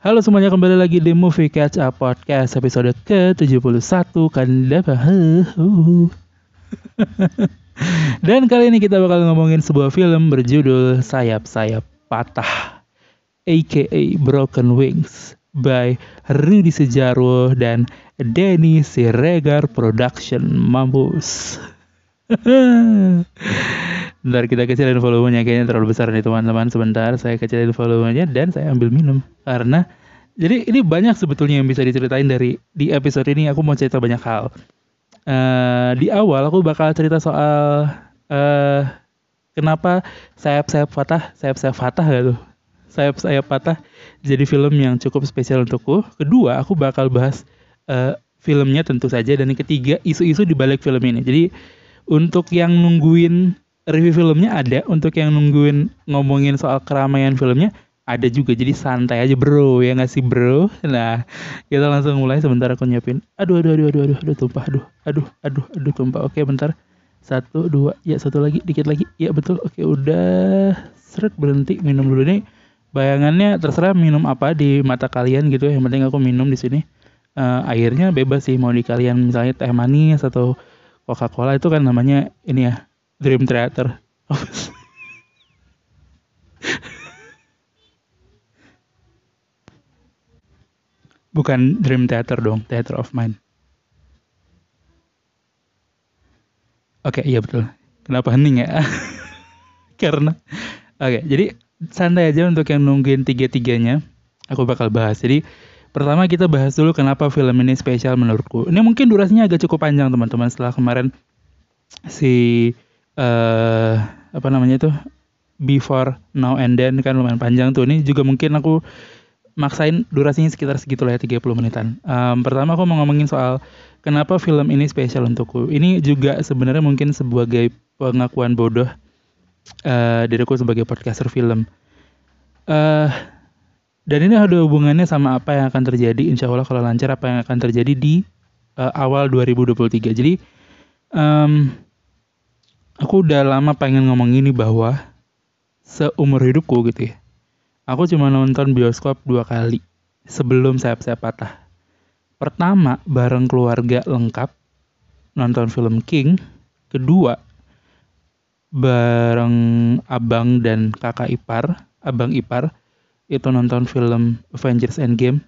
Halo semuanya kembali lagi di Movie Catch Up Podcast episode ke-71 Kandapa Dan kali ini kita bakal ngomongin sebuah film berjudul Sayap-Sayap Patah aka Broken Wings by Rudy Sejarwo dan Denny Siregar Production. Mampus. Bentar kita kecilin volumenya kayaknya terlalu besar nih teman-teman. Sebentar saya kecilin volumenya dan saya ambil minum karena jadi ini banyak sebetulnya yang bisa diceritain dari di episode ini aku mau cerita banyak hal. Uh, di awal aku bakal cerita soal uh, kenapa sayap-sayap patah, sayap-sayap patah gak tuh? Sayap-sayap patah jadi film yang cukup spesial untukku. Kedua, aku bakal bahas uh, filmnya tentu saja dan yang ketiga isu-isu di balik film ini. Jadi untuk yang nungguin review filmnya ada untuk yang nungguin ngomongin soal keramaian filmnya ada juga jadi santai aja bro ya nggak sih bro? Nah kita langsung mulai sebentar aku nyiapin. Aduh aduh aduh aduh aduh aduh tumpah aduh aduh aduh aduh tumpah. Oke bentar. Satu dua ya satu lagi dikit lagi. Ya betul. Oke udah. Seret berhenti minum dulu nih. Bayangannya terserah minum apa di mata kalian gitu. Ya yang penting aku minum di sini. Uh, airnya bebas sih mau di kalian misalnya teh manis atau Coca Cola itu kan namanya ini ya Dream Theater. Bukan Dream Theater dong, Theater of Mind. Oke, iya betul. Kenapa hening ya? Karena Oke, jadi santai aja untuk yang nungguin tiga-tiganya. Aku bakal bahas. Jadi pertama kita bahas dulu kenapa film ini spesial menurutku. Ini mungkin durasinya agak cukup panjang teman-teman setelah kemarin si uh, apa namanya itu before now and then kan lumayan panjang tuh ini juga mungkin aku maksain durasinya sekitar segitu lah ya 30 menitan. Um, pertama aku mau ngomongin soal kenapa film ini spesial untukku. Ini juga sebenarnya mungkin sebagai pengakuan bodoh uh, diriku sebagai podcaster film. Uh, dan ini ada hubungannya sama apa yang akan terjadi insya Allah kalau lancar apa yang akan terjadi di uh, awal 2023. Jadi um, aku udah lama pengen ngomong ini bahwa seumur hidupku gitu ya. Aku cuma nonton bioskop dua kali sebelum sayap-sayap patah. Pertama bareng keluarga lengkap nonton film King. Kedua bareng abang dan kakak ipar, abang ipar itu nonton film Avengers Endgame.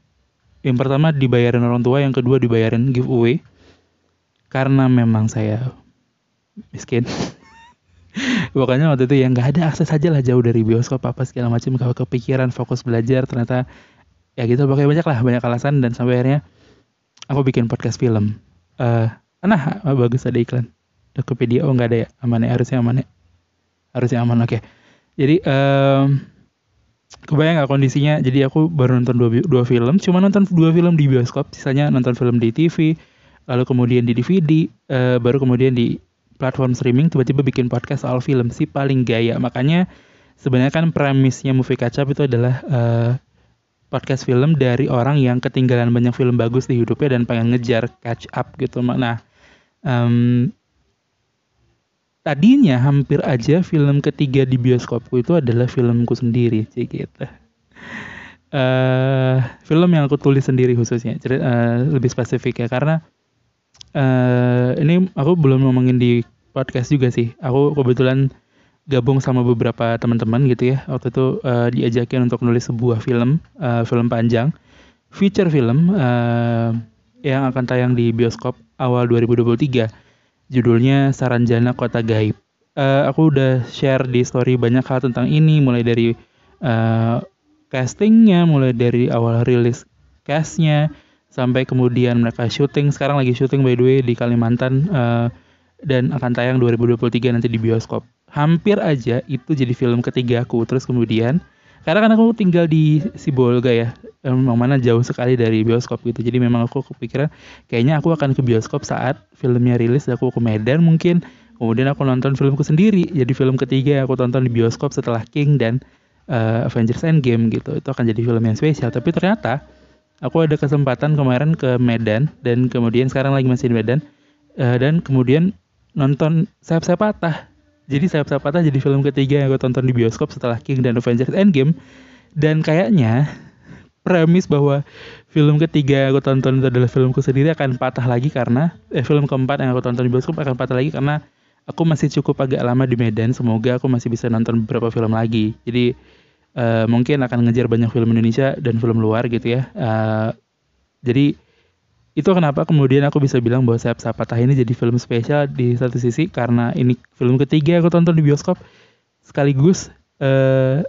Yang pertama dibayarin orang tua, yang kedua dibayarin giveaway. Karena memang saya miskin. pokoknya waktu itu ya nggak ada akses aja lah jauh dari bioskop apa segala macam kalau kepikiran fokus belajar ternyata ya gitu. Pokoknya banyak lah banyak alasan dan sampai akhirnya aku bikin podcast film. Uh, nah bagus ada iklan. Tokopedia oh nggak ada ya? Aman ya? Harusnya aman ya? Harusnya aman oke. Okay. jadi um, kebayang gak kondisinya? Jadi aku baru nonton dua, dua film cuma nonton dua film di bioskop sisanya nonton film di TV lalu kemudian di DVD uh, baru kemudian di platform streaming tiba-tiba bikin podcast soal film si paling gaya. Makanya sebenarnya kan premisnya Movie Up itu adalah uh, podcast film dari orang yang ketinggalan banyak film bagus di hidupnya dan pengen ngejar catch up gitu. Nah, um, tadinya hampir aja film ketiga di bioskopku itu adalah filmku sendiri, sih gitu. Uh, film yang aku tulis sendiri khususnya, uh, lebih spesifik ya karena uh, ini aku belum ngomongin di podcast juga sih. Aku kebetulan gabung sama beberapa teman-teman gitu ya. Waktu itu uh, diajakin untuk nulis sebuah film, uh, film panjang, feature film uh, yang akan tayang di bioskop awal 2023. Judulnya Saranjana Kota Gaib. Uh, aku udah share di story banyak hal tentang ini, mulai dari uh, castingnya, mulai dari awal rilis castnya, sampai kemudian mereka syuting. Sekarang lagi syuting by the way di Kalimantan uh, dan akan tayang 2023 nanti di bioskop. Hampir aja itu jadi film ketiga aku. Terus kemudian karena kan aku tinggal di Sibolga ya memang mana jauh sekali dari bioskop gitu. Jadi memang aku kepikiran kayaknya aku akan ke bioskop saat filmnya rilis aku ke Medan mungkin. Kemudian aku nonton filmku sendiri jadi film ketiga aku tonton di bioskop setelah King dan uh, Avengers Endgame gitu. Itu akan jadi film yang spesial. Tapi ternyata aku ada kesempatan kemarin ke Medan dan kemudian sekarang lagi masih di Medan uh, dan kemudian nonton sayap sayap patah. Jadi sayap sayap patah jadi film ketiga yang aku tonton di bioskop setelah King dan Avengers Endgame. Dan kayaknya premis bahwa film ketiga yang aku tonton itu adalah filmku sendiri akan patah lagi karena eh film keempat yang aku tonton di bioskop akan patah lagi karena aku masih cukup agak lama di Medan. Semoga aku masih bisa nonton beberapa film lagi. Jadi uh, mungkin akan ngejar banyak film Indonesia dan film luar gitu ya. Uh, jadi itu kenapa kemudian aku bisa bilang bahwa Sayap Sapatah ini jadi film spesial di satu sisi karena ini film ketiga aku tonton di bioskop. Sekaligus uh,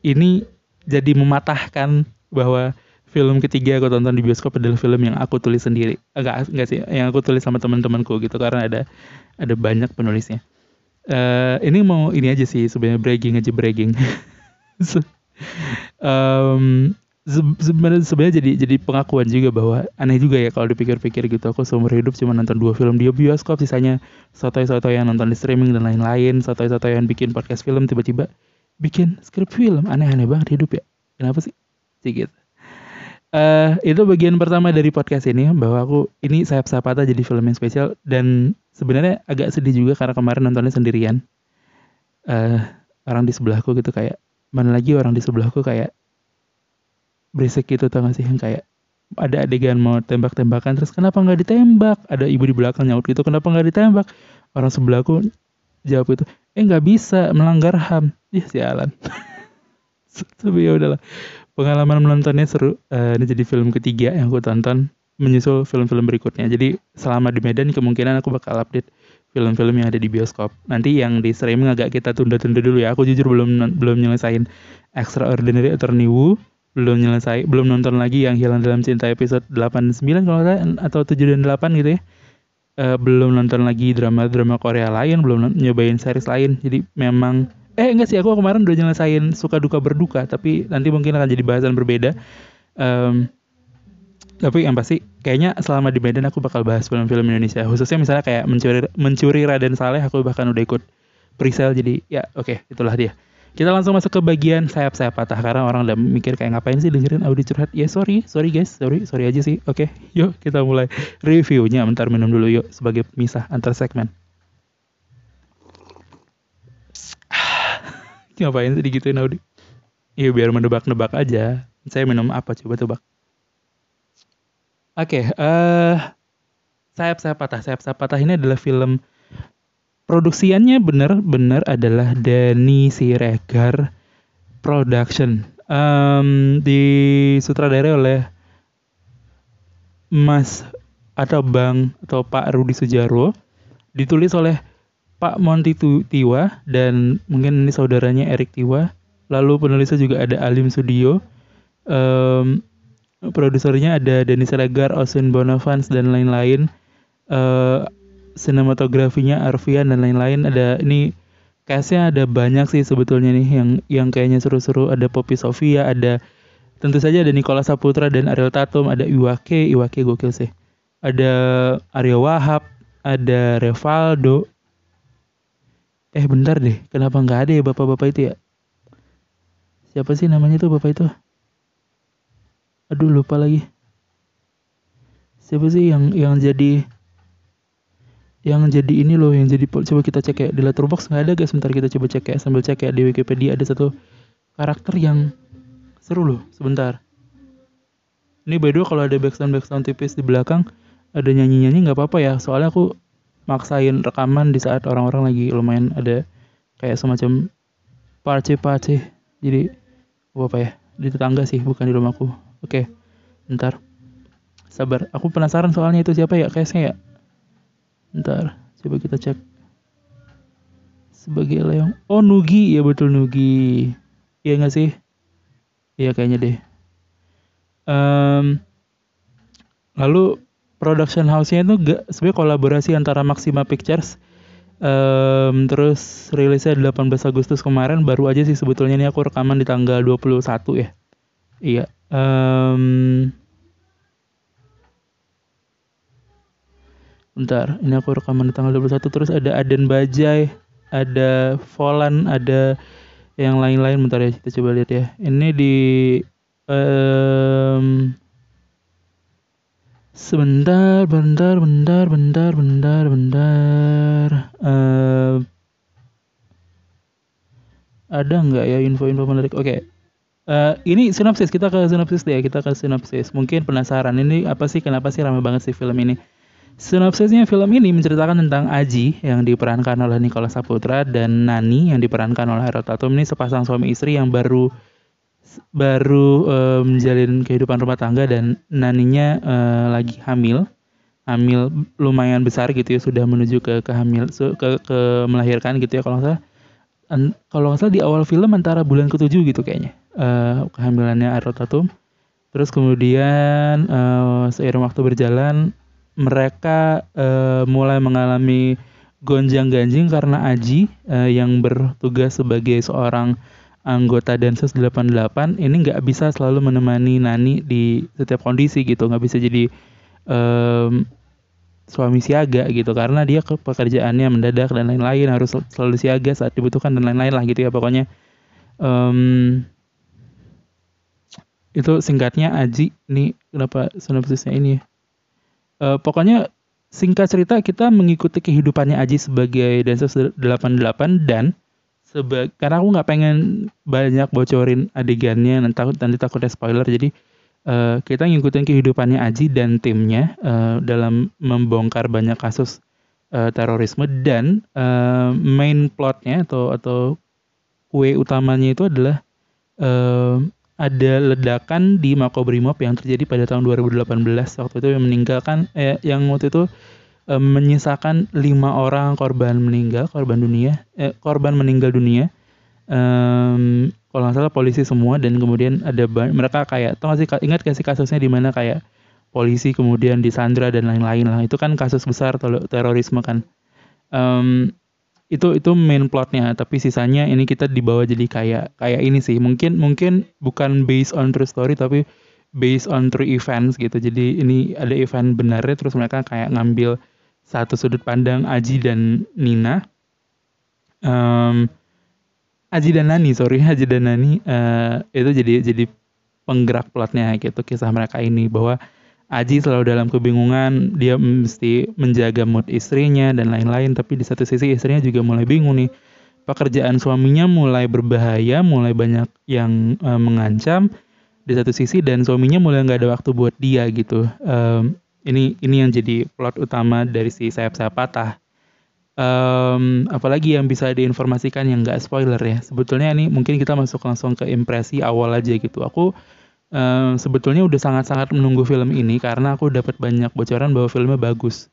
ini jadi mematahkan bahwa film ketiga aku tonton di bioskop adalah film yang aku tulis sendiri. Enggak enggak sih yang aku tulis sama teman-temanku gitu karena ada ada banyak penulisnya. Uh, ini mau ini aja sih sebenarnya bragging aja bragging um, sebenarnya sebenarnya jadi jadi pengakuan juga bahwa aneh juga ya kalau dipikir-pikir gitu. Aku seumur hidup cuma nonton dua film di bioskop sisanya sotoy-sotoy yang nonton di streaming dan lain-lain sotoy-sotoy yang bikin podcast film tiba-tiba bikin skrip film. Aneh-aneh banget hidup ya. Kenapa sih? Sih gitu. Uh, itu bagian pertama dari podcast ini bahwa aku ini sayap sapata jadi film yang spesial dan sebenarnya agak sedih juga karena kemarin nontonnya sendirian. Uh, orang di sebelahku gitu kayak mana lagi orang di sebelahku kayak berisik gitu tau gak sih? Yang kayak ada adegan mau tembak-tembakan terus kenapa nggak ditembak? Ada ibu di belakang nyaut gitu kenapa nggak ditembak? Orang sebelahku jawab itu eh nggak bisa melanggar ham. Ih sialan. Tapi ya udahlah. Pengalaman menontonnya seru. Uh, ini jadi film ketiga yang aku tonton menyusul film-film berikutnya. Jadi selama di Medan kemungkinan aku bakal update film-film yang ada di bioskop. Nanti yang di streaming agak kita tunda-tunda dulu ya. Aku jujur belum belum nyelesain Extraordinary Attorney Woo belum nyelesai belum nonton lagi yang hilang dalam cinta episode 8 9 kalau saya atau 7 dan 8 gitu ya. Uh, belum nonton lagi drama-drama Korea lain belum nyobain series lain. Jadi memang eh enggak sih aku kemarin udah nyelesain suka duka berduka tapi nanti mungkin akan jadi bahasan berbeda. Um, tapi yang pasti kayaknya selama di Medan aku bakal bahas film-film Indonesia khususnya misalnya kayak mencuri mencuri Raden Saleh aku bahkan udah ikut presale jadi ya oke okay, itulah dia kita langsung masuk ke bagian sayap-sayap patah karena orang udah mikir kayak ngapain sih dengerin audio curhat. Ya sorry, sorry guys, sorry, sorry aja sih. Oke, okay, yuk kita mulai reviewnya. Bentar minum dulu yuk sebagai pemisah antar segmen. ngapain sih digituin Audi? Iya biar mendebak-nebak aja. Saya minum apa coba tebak. Oke, okay, uh, eh, sayap-sayap patah. Sayap-sayap patah ini adalah film Produksiannya benar-benar adalah Dani Siregar Production. Um, sutradara oleh Mas atau Bang atau Pak Rudi Sujaro. Ditulis oleh Pak Monti Tiwa dan mungkin ini saudaranya Erik Tiwa. Lalu penulisnya juga ada Alim Sudio. Um, produsernya ada Dani Siregar, Osun Bonavans dan lain-lain. Uh, sinematografinya Arfian dan lain-lain. Ada ini castnya ada banyak sih sebetulnya nih yang yang kayaknya seru-seru. Ada Poppy Sofia ada tentu saja ada Nikola Saputra dan Ariel Tatum. Ada Iwake Iwake gokil sih. Ada Aryo Wahab ada Revaldo. Eh bentar deh. Kenapa nggak ada ya bapak-bapak itu ya? Siapa sih namanya tuh bapak itu aduh lupa lagi. Siapa sih yang yang jadi yang jadi ini loh yang jadi coba kita cek ya di letterbox nggak ada guys. Sebentar kita coba cek ya sambil cek ya di Wikipedia ada satu karakter yang seru loh. Sebentar. Ini by the way kalau ada background background tipis di belakang ada nyanyi nyanyi nggak apa-apa ya. Soalnya aku maksain rekaman di saat orang-orang lagi lumayan ada kayak semacam parce-parce jadi apa apa ya. Di tetangga sih bukan di rumahku oke ntar sabar aku penasaran soalnya itu siapa ya kayaknya ya Ntar, coba kita cek. Sebagai leong. Oh, Nugi. Ya betul Nugi. Iya nggak sih? Iya kayaknya deh. Um, lalu production house-nya itu gak sebenarnya kolaborasi antara Maxima Pictures um, terus rilisnya 18 Agustus kemarin baru aja sih sebetulnya ini aku rekaman di tanggal 21 ya. Iya. Um, Bentar, ini aku rekaman tanggal 21 terus ada Aden Bajai, ada Volan, ada yang lain-lain bentar ya kita coba lihat ya. Ini di um, sebentar, bentar, bentar, bentar, bentar, bentar. Uh, ada nggak ya info-info menarik? Oke. Okay. Uh, ini sinopsis kita ke sinopsis deh kita ke sinopsis. Mungkin penasaran ini apa sih kenapa sih ramai banget sih film ini? Sinopsisnya film ini menceritakan tentang Aji yang diperankan oleh Nicholas Saputra dan Nani yang diperankan oleh Harold Tatum. Ini sepasang suami istri yang baru baru uh, menjalin kehidupan rumah tangga dan Naninya uh, lagi hamil. Hamil lumayan besar gitu ya sudah menuju ke kehamil ke, ke melahirkan gitu ya kalau nggak salah. Kalau nggak salah di awal film antara bulan ketujuh gitu kayaknya uh, kehamilannya Harold Tatum terus kemudian uh, seiring waktu berjalan mereka uh, mulai mengalami gonjang-ganjing karena Aji uh, yang bertugas sebagai seorang anggota Densus 88 ini nggak bisa selalu menemani Nani di setiap kondisi gitu. Nggak bisa jadi um, suami siaga gitu. Karena dia ke pekerjaannya mendadak dan lain-lain. Harus selalu siaga saat dibutuhkan dan lain-lain lah gitu ya pokoknya. Um, itu singkatnya Aji. Nih kenapa sinopsisnya ini uh, pokoknya singkat cerita kita mengikuti kehidupannya Aji sebagai Densus 88 dan seba karena aku nggak pengen banyak bocorin adegannya nanti takut nanti takutnya spoiler. Jadi uh, kita ngikutin kehidupannya Aji dan timnya uh, dalam membongkar banyak kasus uh, terorisme dan uh, main plotnya atau atau kue utamanya itu adalah uh, ada ledakan di Makobrimob yang terjadi pada tahun 2018 waktu itu yang meninggalkan eh, yang waktu itu eh, menyisakan lima orang korban meninggal korban dunia eh, korban meninggal dunia. Um, kalau nggak salah polisi semua dan kemudian ada mereka kayak tau gak sih ingat gak kasusnya di mana kayak polisi kemudian disandra dan lain-lain. Lah itu kan kasus besar terorisme kan. Um, itu itu main plotnya tapi sisanya ini kita dibawa jadi kayak kayak ini sih. Mungkin mungkin bukan based on true story tapi based on true events gitu. Jadi ini ada event benarnya terus mereka kayak ngambil satu sudut pandang Aji dan Nina. Um, Aji dan Nani sorry Aji dan Nani uh, itu jadi jadi penggerak plotnya gitu kisah mereka ini. Bahwa Aji selalu dalam kebingungan, dia mesti menjaga mood istrinya dan lain-lain, tapi di satu sisi istrinya juga mulai bingung nih. Pekerjaan suaminya mulai berbahaya, mulai banyak yang uh, mengancam di satu sisi dan suaminya mulai nggak ada waktu buat dia gitu. Um, ini ini yang jadi plot utama dari si sayap-sayap patah. Apalagi yang bisa diinformasikan yang nggak spoiler ya. Sebetulnya ini mungkin kita masuk langsung ke impresi awal aja gitu. Aku uh, sebetulnya udah sangat-sangat menunggu film ini karena aku dapat banyak bocoran bahwa filmnya bagus.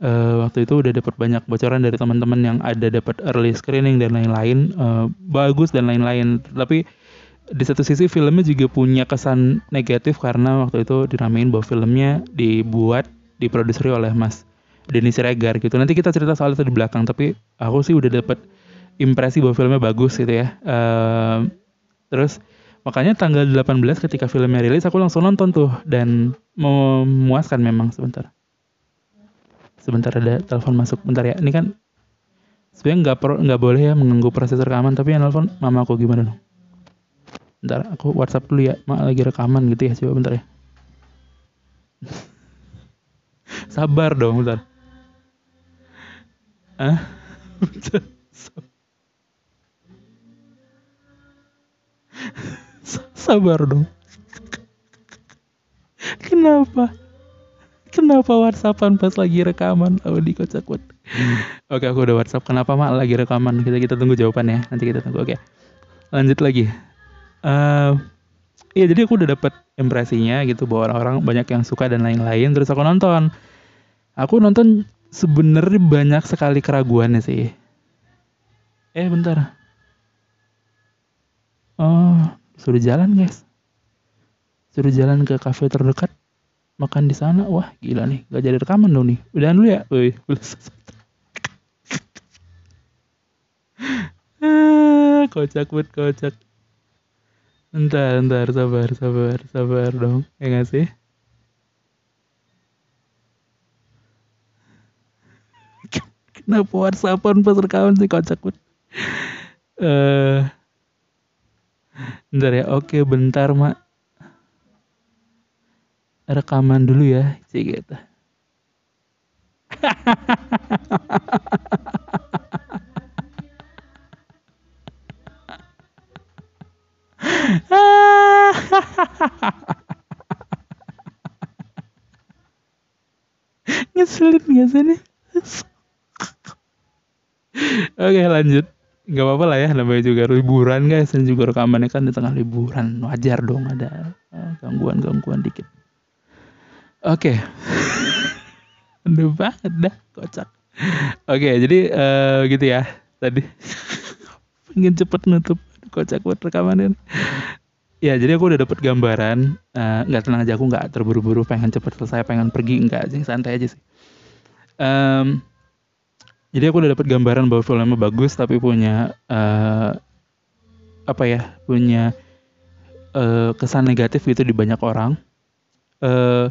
Uh, waktu itu udah dapat banyak bocoran dari teman-teman yang ada dapat early screening dan lain-lain uh, bagus dan lain-lain. Tapi di satu sisi filmnya juga punya kesan negatif karena waktu itu diramein bahwa filmnya dibuat diproduksi oleh Mas Denny Siregar gitu. Nanti kita cerita soal itu di belakang. Tapi aku sih udah dapat impresi bahwa filmnya bagus gitu ya. Uh, terus Makanya tanggal 18 ketika filmnya rilis aku langsung nonton tuh dan memuaskan memang sebentar. Sebentar ada telepon masuk. Bentar ya. Ini kan sebenarnya nggak nggak boleh ya mengganggu proses rekaman tapi yang telepon mama aku gimana dong? Bentar aku WhatsApp dulu ya. Mak lagi rekaman gitu ya. Coba bentar ya. Sabar dong bentar. Ah? bentar. Dong. Kenapa? Kenapa WhatsAppan pas lagi rekaman? Oh, di kocak buat. Oke, aku udah WhatsApp. Kenapa mak lagi rekaman? Kita kita tunggu jawabannya. Nanti kita tunggu. Oke. Lanjut lagi. Uh, jadi aku udah dapet impresinya gitu bahwa orang-orang banyak yang suka dan lain-lain. Terus aku nonton. Aku nonton sebenarnya banyak sekali keraguannya sih. Eh, bentar. Oh, suruh jalan guys. Suruh jalan ke kafe terdekat makan di sana. Wah gila nih. Gak jadi rekaman dong nih. Udahan dulu ya. Wih, ah, kocak banget kocak. Entar, entar, sabar, sabar, sabar dong. Ya gak sih? Kenapa whatsappan pas rekaman sih? Kocak banget? Eh, uh, bentar ya oke bentar mak. Rekaman dulu ya si gitu Ngeselin gak sih? Oke lanjut nggak apa-apa lah ya namanya juga liburan guys dan juga rekamannya kan di tengah liburan. Wajar dong ada eh, gangguan-gangguan dikit. Oke. Okay. Aduh banget dah kocak. Oke okay, jadi uh, gitu ya tadi. Pengen cepet nutup kocak buat rekamannya. Ya jadi aku udah dapet gambaran eh, nggak uh, tenang aja aku nggak terburu-buru pengen cepet selesai pengen pergi nggak sih santai aja sih. Um, jadi aku udah dapat gambaran bahwa filmnya bagus tapi punya uh, apa ya punya uh, kesan negatif gitu di banyak orang. Uh,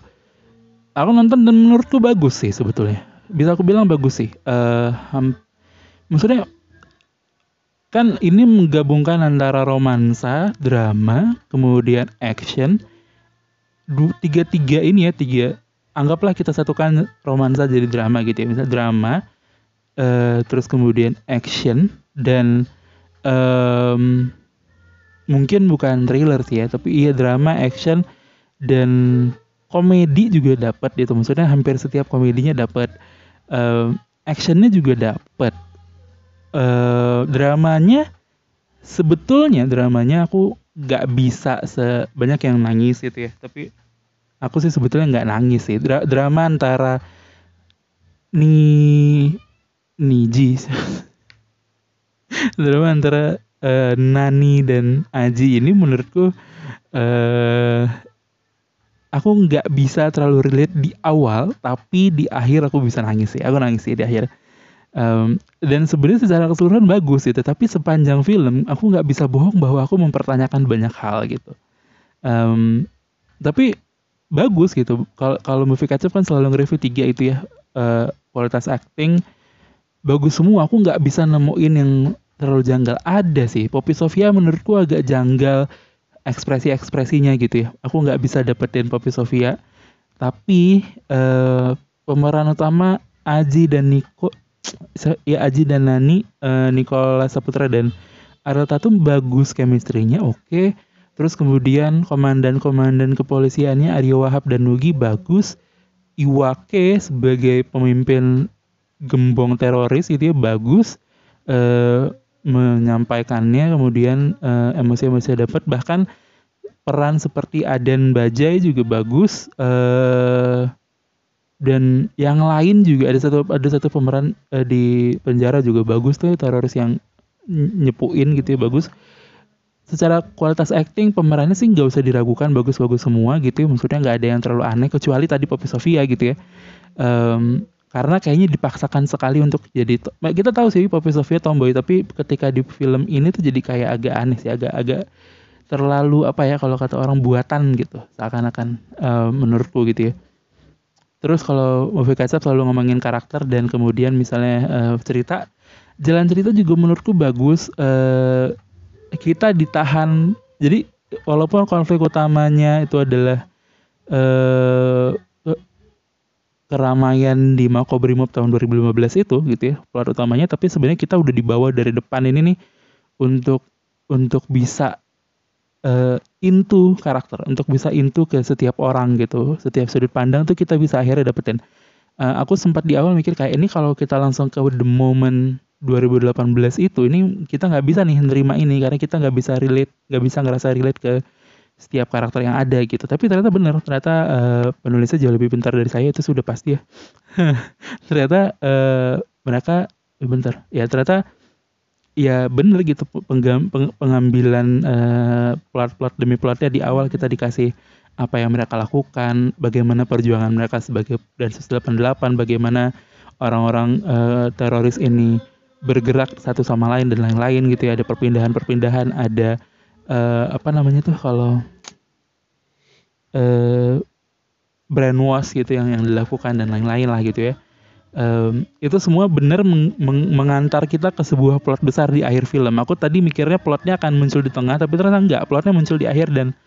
aku nonton dan menurutku bagus sih sebetulnya. Bisa aku bilang bagus sih. Uh, maksudnya kan ini menggabungkan antara romansa drama kemudian action. Tiga tiga ini ya tiga anggaplah kita satukan romansa jadi drama gitu ya. Misal drama uh, terus kemudian action dan um, mungkin bukan thriller sih ya tapi iya drama action dan komedi juga dapat gitu. Maksudnya hampir setiap komedinya dapat uh, actionnya juga dapat. Uh, dramanya sebetulnya dramanya aku nggak bisa sebanyak yang nangis gitu ya. Tapi aku sih sebetulnya nggak nangis sih. Dra drama antara nih Niji. Drama antara uh, Nani dan Aji ini menurutku uh, aku nggak bisa terlalu relate di awal tapi di akhir aku bisa nangis sih. Aku nangis sih di akhir. Um, dan sebenarnya secara keseluruhan bagus gitu tapi sepanjang film aku nggak bisa bohong bahwa aku mempertanyakan banyak hal gitu. Um, tapi bagus gitu. Kalau kalau movie kacap kan selalu nge-review tiga itu ya uh, kualitas acting bagus semua aku nggak bisa nemuin yang terlalu janggal. Ada sih Poppy Sofia menurutku agak janggal ekspresi-ekspresinya gitu ya. Aku nggak bisa dapetin Poppy Sofia. Tapi uh, pemeran utama Aji dan Niko ya Aji dan Nani uh, Nikola Saputra dan Ariel Tatum bagus chemistry-nya oke. Okay. terus kemudian komandan-komandan kepolisiannya Aryo Wahab dan Nugi bagus. Iwake sebagai pemimpin gembong teroris itu ya bagus uh, menyampaikannya kemudian uh, emosi-emosi dapat bahkan peran seperti Aden Bajai juga bagus uh, dan yang lain juga ada satu ada satu pemeran uh, di penjara juga bagus tuh teroris yang nyepuin gitu ya bagus. Secara kualitas acting pemerannya sih nggak usah diragukan bagus-bagus semua gitu ya maksudnya nggak ada yang terlalu aneh kecuali tadi Poppy Sofia gitu ya. Um, karena kayaknya dipaksakan sekali untuk jadi kita tahu sih Poppy Sofia tomboy tapi ketika di film ini tuh jadi kayak agak aneh sih agak agak terlalu apa ya kalau kata orang buatan gitu seakan-akan uh, menurutku gitu ya. Terus kalau movie kaca selalu ngomongin karakter dan kemudian misalnya uh, cerita jalan cerita juga menurutku bagus uh, kita ditahan jadi walaupun konflik utamanya itu adalah uh, keramaian di Makobrimob tahun 2015 itu gitu ya plot utamanya tapi sebenarnya kita udah dibawa dari depan ini nih untuk untuk bisa uh, into karakter untuk bisa into ke setiap orang gitu setiap sudut pandang tuh kita bisa akhirnya dapetin. Uh, aku sempat di awal mikir kayak ini kalau kita langsung ke the moment 2018 itu ini kita nggak bisa nih nerima ini karena kita nggak bisa relate nggak bisa ngerasa relate ke setiap karakter yang ada gitu. Tapi ternyata benar ternyata uh, penulisnya jauh lebih pintar dari saya itu sudah pasti ya. Ternyata uh, mereka eh, bentar. Ya ternyata ya benar gitu penggam, peng, pengambilan uh, plot-plot demi plotnya di awal kita dikasih apa yang mereka lakukan bagaimana perjuangan mereka sebagai Densus 88 bagaimana orang-orang uh, teroris ini bergerak satu sama lain dan lain-lain gitu ya. Ada perpindahan-perpindahan ada uh, apa namanya tuh kalau uh, brainwash gitu yang yang dilakukan dan lain-lain lah gitu ya. Um, itu semua benar meng meng mengantar kita ke sebuah plot besar di akhir film. Aku tadi mikirnya plotnya akan muncul di tengah, tapi ternyata enggak. Plotnya muncul di akhir dan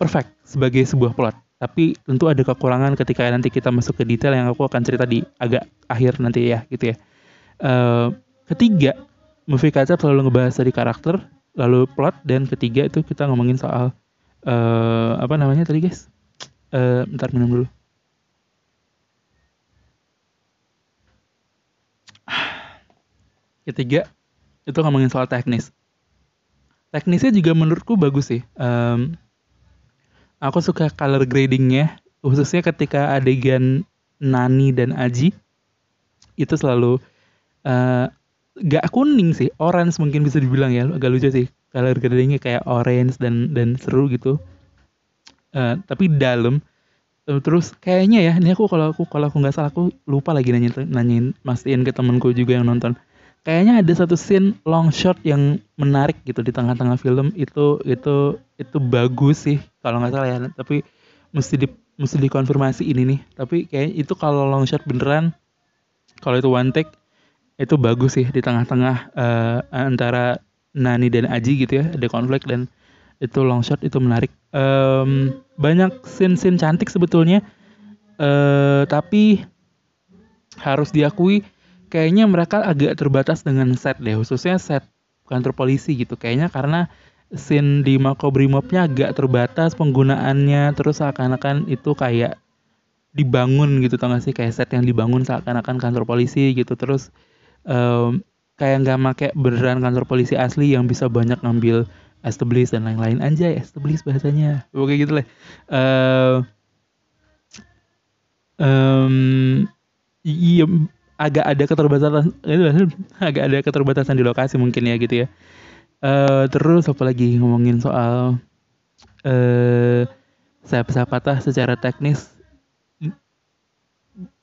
perfect sebagai sebuah plot. Tapi tentu ada kekurangan ketika nanti kita masuk ke detail yang aku akan cerita di agak akhir nanti ya gitu ya. Uh, ketiga, movie kaca selalu ngebahas dari karakter, lalu plot dan ketiga itu kita ngomongin soal uh, apa namanya tadi guys? Uh, ntar minum dulu. Ketiga itu ngomongin soal teknis. Teknisnya juga menurutku bagus sih. Um, aku suka color gradingnya khususnya ketika adegan Nani dan Aji itu selalu eh, gak kuning sih orange mungkin bisa dibilang ya agak lucu sih. Color gradingnya kayak orange dan dan seru gitu. Uh, tapi dalam. Terus kayaknya ya ini aku kalau aku kalau aku nggak salah aku lupa lagi nanya nanyain mastiin ke temanku juga yang nonton. Kayaknya ada satu scene long shot yang menarik gitu di tengah-tengah film. Itu itu itu bagus sih kalau nggak salah ya. Tapi mesti di mesti dikonfirmasi ini nih. Tapi kayak itu kalau long shot beneran kalau itu one take itu bagus sih di tengah-tengah uh, antara Nani dan Aji gitu ya ada konflik dan itu long shot itu menarik. Um, banyak scene-scene cantik sebetulnya uh, tapi harus diakui kayaknya mereka agak terbatas dengan set deh khususnya set kantor polisi gitu. Kayaknya karena scene di Makobrimobnya agak terbatas penggunaannya terus seakan-akan itu kayak dibangun gitu tau gak sih? Kayak set yang dibangun seakan-akan kantor polisi gitu terus um, kayak nggak make beneran kantor polisi asli yang bisa banyak ngambil establish dan lain-lain. Anjay establish bahasanya. Oke gitu lah. Um, iya agak ada keterbatasan agak ada keterbatasan di lokasi mungkin ya gitu ya. Uh, terus apa lagi ngomongin soal uh, saya patah secara teknis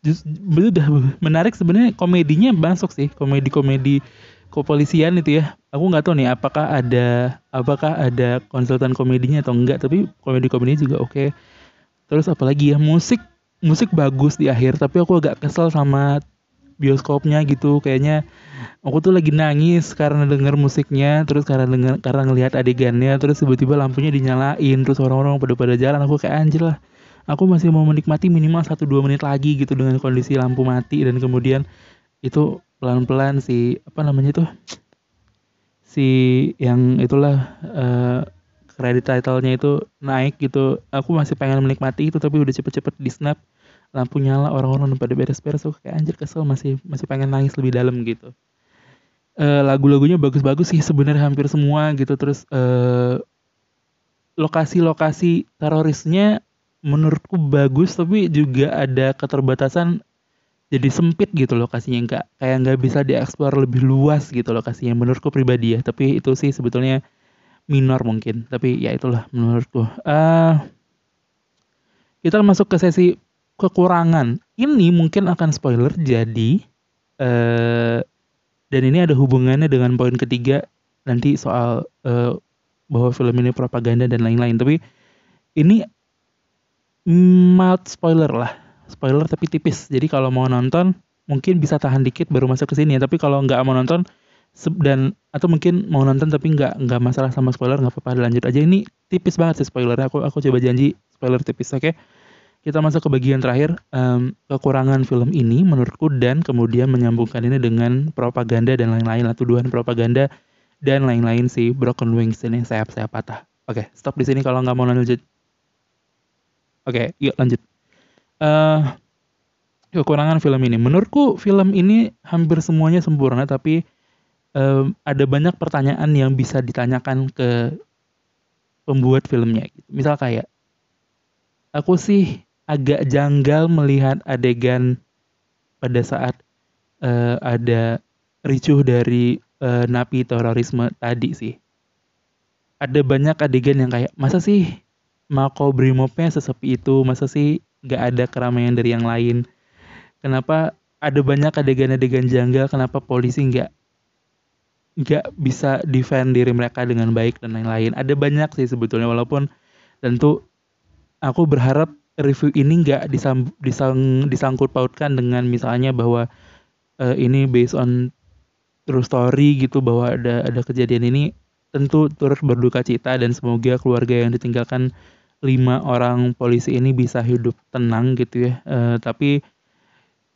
just, udah menarik sebenarnya komedinya masuk sih. Komedi-komedi kepolisian itu ya. Aku nggak tahu nih apakah ada apakah ada konsultan komedinya atau enggak tapi komedi komedinya juga oke. Okay. terus apalagi ya musik musik bagus di akhir tapi aku agak kesel sama bioskopnya gitu. Kayaknya aku tuh lagi nangis karena denger musiknya terus karena denger karena ngelihat adegannya terus tiba-tiba lampunya dinyalain terus orang-orang pada pada jalan. Aku kayak anjir lah aku masih mau menikmati minimal 1-2 menit lagi gitu dengan kondisi lampu mati dan kemudian itu pelan-pelan si apa namanya tuh si yang itulah uh, title-nya itu naik gitu. Aku masih pengen menikmati itu tapi udah cepet-cepet di snap. Lampu nyala orang-orang udah pada beres-beres. Tuh kayak anjir kesel. Masih masih pengen nangis lebih dalam gitu. Uh, lagu-lagunya bagus-bagus sih sebenarnya hampir semua gitu. Terus uh, lokasi-lokasi terorisnya menurutku bagus tapi juga ada keterbatasan jadi sempit gitu lokasinya nggak kayak nggak bisa dieksplor lebih luas gitu lokasinya menurutku pribadi ya. Tapi itu sih sebetulnya minor mungkin tapi ya itulah menurutku. Uh, kita masuk ke sesi kekurangan. Ini mungkin akan spoiler jadi uh, dan ini ada hubungannya dengan poin ketiga nanti soal uh, bahwa film ini propaganda dan lain-lain. Tapi ini mild spoiler lah. Spoiler tapi tipis. Jadi kalau mau nonton mungkin bisa tahan dikit baru masuk ke sini. Ya tapi kalau nggak mau nonton dan atau mungkin mau nonton tapi nggak nggak masalah sama spoiler nggak apa-apa lanjut aja. Ini tipis banget sih spoilernya. Aku aku coba janji spoiler tipis oke? Okay? kita masuk ke bagian terakhir. Um, kekurangan film ini menurutku dan kemudian menyambungkan ini dengan propaganda dan lain-lain lah tuduhan propaganda dan lain-lain sih broken wings ini sayap sayap patah. Oke okay, stop di sini kalau nggak mau lanjut oke okay, yuk lanjut. Uh, kekurangan film ini. Menurutku film ini hampir semuanya sempurna tapi um, ada banyak pertanyaan yang bisa ditanyakan ke pembuat filmnya. Misal kayak aku sih agak janggal melihat adegan pada saat uh, ada ricuh dari uh, napi terorisme tadi sih. Ada banyak adegan yang kayak masa sih Mako Brimopnya sesepi itu, masa sih gak ada keramaian dari yang lain. Kenapa ada banyak adegan-adegan janggal, kenapa polisi nggak nggak bisa defend diri mereka dengan baik dan lain-lain. Ada banyak sih sebetulnya walaupun tentu aku berharap review ini nggak disang, disang, disangkut pautkan dengan misalnya bahwa uh, ini based on true story gitu bahwa ada ada kejadian ini tentu turut berduka cita dan semoga keluarga yang ditinggalkan lima orang polisi ini bisa hidup tenang gitu ya. Uh, tapi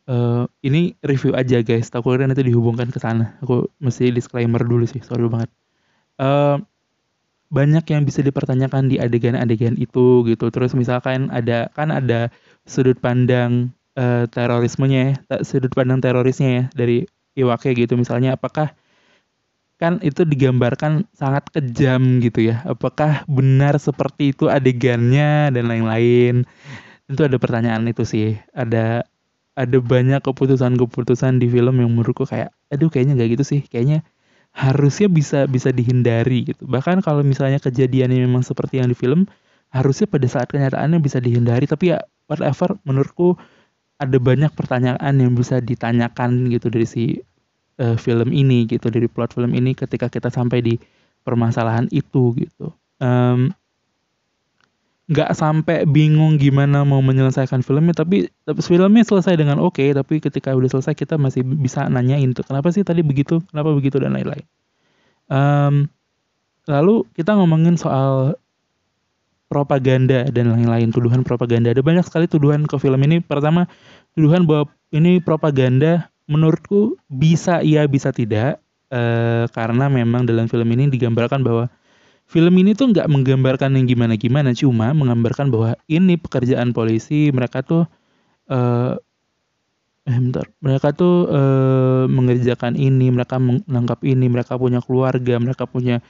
uh, ini review aja guys. Takutnya nanti dihubungkan ke sana. Aku mesti disclaimer dulu sih. Sorry banget. Uh, banyak yang bisa dipertanyakan di adegan-adegan itu gitu. Terus misalkan ada kan ada sudut pandang uh, terorismenya ya, sudut pandang terorisnya ya dari Iwake gitu. Misalnya apakah kan itu digambarkan sangat kejam gitu ya. Apakah benar seperti itu adegannya dan lain-lain? Tentu ada pertanyaan itu sih. Ada ada banyak keputusan-keputusan di film yang menurutku kayak aduh kayaknya nggak gitu sih. Kayaknya harusnya bisa bisa dihindari gitu. Bahkan kalau misalnya kejadiannya memang seperti yang di film, harusnya pada saat kenyataannya bisa dihindari tapi ya whatever menurutku ada banyak pertanyaan yang bisa ditanyakan gitu dari si uh, film ini gitu dari plot film ini ketika kita sampai di permasalahan itu gitu. Nggak um, sampai bingung gimana mau menyelesaikan filmnya tapi tapi filmnya selesai dengan oke okay, tapi ketika udah selesai kita masih bisa nanyain tuh kenapa sih tadi begitu? Kenapa begitu? dan lain-lain. Um, lalu kita ngomongin soal propaganda dan lain-lain tuduhan propaganda. Ada banyak sekali tuduhan ke film ini. Pertama tuduhan bahwa ini propaganda menurutku bisa iya bisa tidak uh, karena memang dalam film ini digambarkan bahwa film ini tuh nggak menggambarkan yang gimana-gimana cuma menggambarkan bahwa ini pekerjaan polisi mereka tuh uh, eh bentar mereka tuh uh, mengerjakan ini mereka menangkap ini mereka punya keluarga mereka punya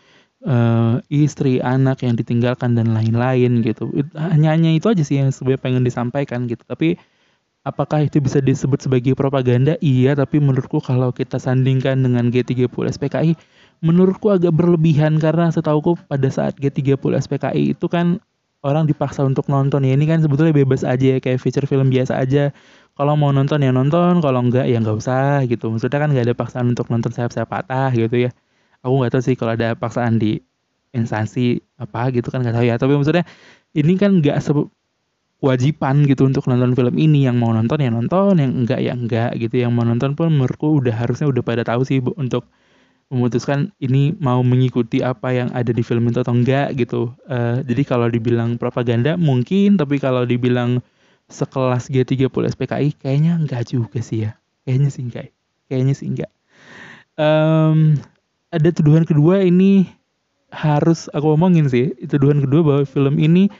uh, istri anak yang ditinggalkan dan lain-lain gitu. Hanya hanya itu aja sih yang sebenarnya pengen disampaikan gitu. Tapi Apakah itu bisa disebut sebagai propaganda? Iya, tapi menurutku kalau kita sandingkan dengan G30 SPKI, menurutku agak berlebihan karena setauku pada saat G30 SPKI itu kan orang dipaksa untuk nonton. Ya ini kan sebetulnya bebas aja ya kayak feature film biasa aja. Kalau mau nonton ya nonton kalau enggak ya nggak usah gitu. Maksudnya kan nggak ada paksaan untuk nonton sayap-sayap patah gitu ya. Aku nggak tahu sih kalau ada paksaan di instansi apa gitu kan nggak tahu ya. Tapi maksudnya ini kan nggak kewajiban gitu untuk nonton film ini. Yang mau nonton ya nonton. Yang enggak ya enggak gitu. Yang mau nonton pun menurutku udah harusnya udah pada tahu sih untuk memutuskan ini mau mengikuti apa yang ada di film itu atau enggak gitu. Uh, jadi kalau dibilang propaganda mungkin. Tapi kalau dibilang sekelas G30 SPKI kayaknya enggak juga sih ya. Kayaknya sih enggak kayaknya sih enggak. Um, ada tuduhan kedua ini harus aku omongin sih. Tuduhan kedua bahwa film ini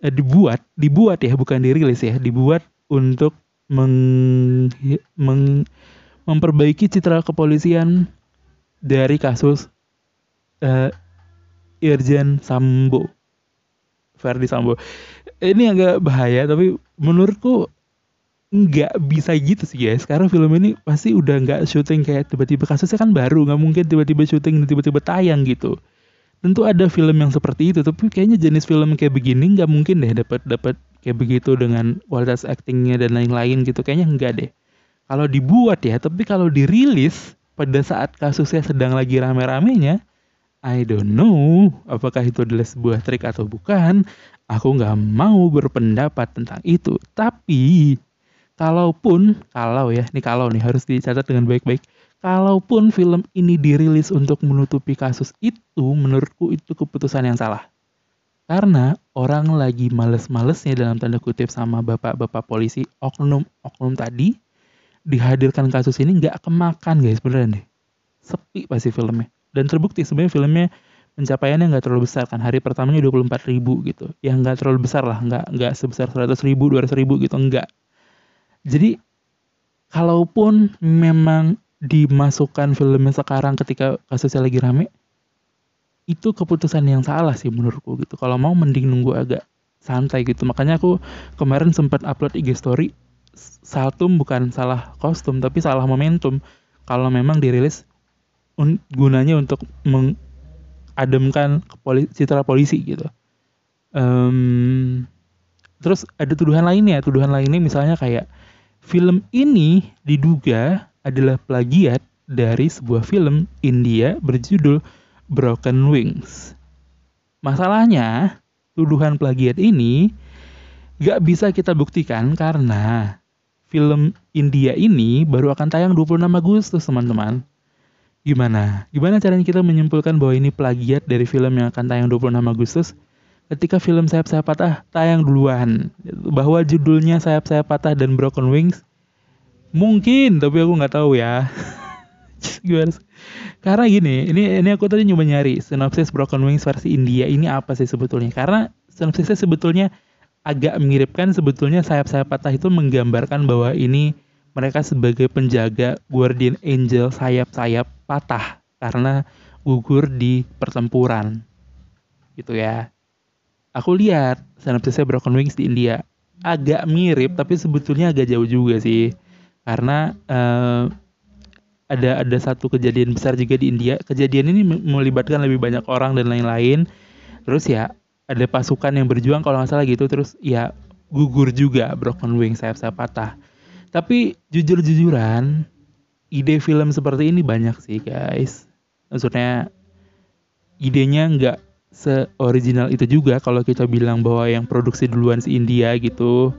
eh, dibuat dibuat ya bukan dirilis ya. Dibuat untuk meng, meng, memperbaiki citra kepolisian dari kasus uh, Irjen Sambo Ferdi Sambo. Ini agak bahaya tapi menurutku nggak bisa gitu sih guys. Karena film ini pasti udah nggak syuting kayak tiba-tiba kasusnya kan baru nggak mungkin tiba-tiba syuting tiba-tiba tayang gitu tentu ada film yang seperti itu tapi kayaknya jenis film kayak begini nggak mungkin deh dapat dapat kayak begitu dengan kualitas actingnya dan lain-lain gitu. Kayaknya enggak deh. Kalau dibuat ya tapi kalau dirilis pada saat kasusnya sedang lagi rame-ramenya I don't know apakah itu adalah sebuah trik atau bukan. Aku nggak mau berpendapat tentang itu. Tapi kalaupun kalau ya nih kalau nih harus dicatat dengan baik-baik kalaupun film ini dirilis untuk menutupi kasus itu, menurutku itu keputusan yang salah. Karena orang lagi males-malesnya dalam tanda kutip sama bapak-bapak polisi oknum-oknum tadi dihadirkan kasus ini nggak kemakan guys beneran deh. Sepi pasti filmnya. Dan terbukti sebenarnya filmnya pencapaiannya nggak terlalu besar kan. Hari pertamanya 24 ribu gitu. Ya nggak terlalu besar lah. Nggak, nggak sebesar 100 ribu, 200 ribu gitu. Nggak. Jadi kalaupun memang dimasukkan filmnya sekarang ketika kasusnya lagi rame itu keputusan yang salah sih menurutku gitu. Kalau mau mending nunggu agak santai gitu. Makanya aku kemarin sempat upload IG story saltum bukan salah kostum tapi salah momentum. Kalau memang dirilis un gunanya untuk mengademkan poli citra polisi gitu. Um, terus ada tuduhan lainnya. Tuduhan lainnya misalnya kayak film ini diduga adalah plagiat dari sebuah film India berjudul Broken Wings. Masalahnya, tuduhan plagiat ini gak bisa kita buktikan karena film India ini baru akan tayang 26 Agustus, teman-teman. Gimana? Gimana caranya kita menyimpulkan bahwa ini plagiat dari film yang akan tayang 26 Agustus ketika film Sayap-Sayap Patah tayang duluan? Bahwa judulnya Sayap-Sayap Patah dan Broken Wings Mungkin, tapi aku nggak tahu ya. Gimana Karena gini, ini ini aku tadi nyoba nyari sinopsis Broken Wings versi India. Ini apa sih sebetulnya? Karena sinopsisnya sebetulnya agak mirip kan sebetulnya sayap-sayap patah itu menggambarkan bahwa ini mereka sebagai penjaga guardian angel sayap-sayap patah karena gugur di pertempuran. Gitu ya. Aku lihat sinopsisnya Broken Wings di India. Agak mirip tapi sebetulnya agak jauh juga sih karena uh, ada ada satu kejadian besar juga di India. Kejadian ini melibatkan lebih banyak orang dan lain-lain. Terus ya ada pasukan yang berjuang kalau nggak salah gitu. Terus ya gugur juga broken wing sayap-sayap patah. Tapi jujur-jujuran ide film seperti ini banyak sih guys. Maksudnya idenya nggak se-original itu juga kalau kita bilang bahwa yang produksi duluan si India gitu.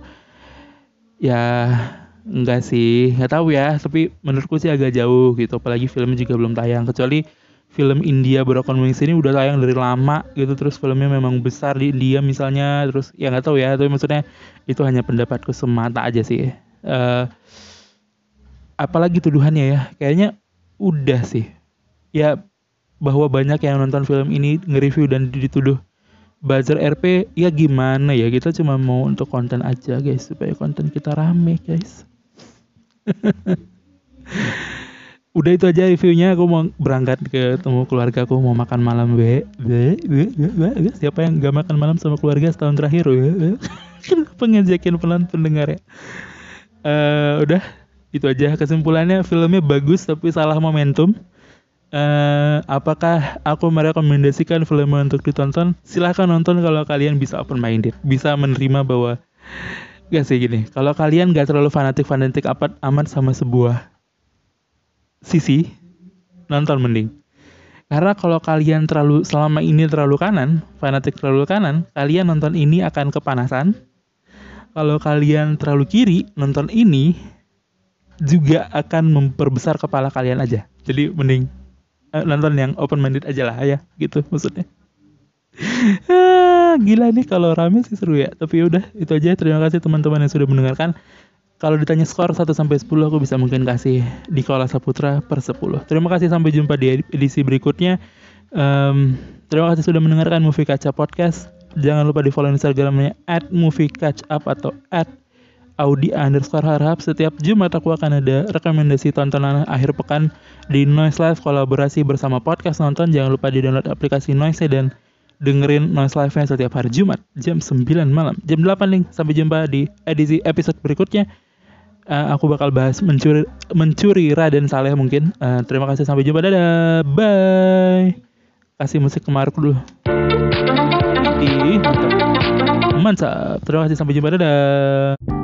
Ya Enggak sih, nggak tahu ya. Tapi menurutku sih agak jauh gitu. Apalagi filmnya juga belum tayang. Kecuali film India Broken Wings ini udah tayang dari lama gitu. Terus filmnya memang besar di India misalnya. Terus ya nggak tahu ya. Tapi maksudnya itu hanya pendapatku semata aja sih. Uh, apalagi tuduhannya ya. Kayaknya udah sih. Ya bahwa banyak yang nonton film ini nge-review dan dituduh buzzer RP ya gimana ya kita cuma mau untuk konten aja guys supaya konten kita rame guys Udah itu aja reviewnya. Aku mau berangkat ke temu keluarga. Aku mau makan malam. Be, be, be, be, be. Siapa yang gak makan malam sama keluarga setahun terakhir? Be, Kenapa ngejakin pelan pendengar ya? Uh, udah itu aja kesimpulannya filmnya bagus tapi salah momentum. Uh, apakah aku merekomendasikan film untuk ditonton? Silahkan nonton kalau kalian bisa open minded, bisa menerima bahwa Gak sih gini, kalau kalian gak terlalu fanatik-fanatik amat, amat sama sebuah sisi, nonton mending. Karena kalau kalian terlalu selama ini terlalu kanan, fanatik terlalu kanan, kalian nonton ini akan kepanasan. Kalau kalian terlalu kiri, nonton ini juga akan memperbesar kepala kalian aja. Jadi mending uh, nonton yang open minded aja lah ya, gitu maksudnya. Ah, gila nih kalau rame sih seru ya. Tapi ya udah itu aja. Terima kasih teman-teman yang sudah mendengarkan. Kalau ditanya skor 1 sampai 10 aku bisa mungkin kasih di Kola Saputra per 10. Terima kasih sampai jumpa di edisi berikutnya. Um, terima kasih sudah mendengarkan Movie Kaca Podcast. Jangan lupa di follow Instagramnya at Movie Catch Up atau at Audi underscore harap setiap Jumat aku akan ada rekomendasi tontonan akhir pekan di Noise Live kolaborasi bersama podcast nonton jangan lupa di download aplikasi Noise dan dengerin Noise Live-nya setiap hari Jumat jam 9 malam. Jam 8 nih. Sampai jumpa di edisi episode berikutnya. Uh, aku bakal bahas mencuri mencuri Raden Saleh mungkin. Uh, terima kasih sampai jumpa. Dadah. Bye. Kasih musik ke Mark dulu. Mantap. Terima kasih sampai jumpa. Dadah.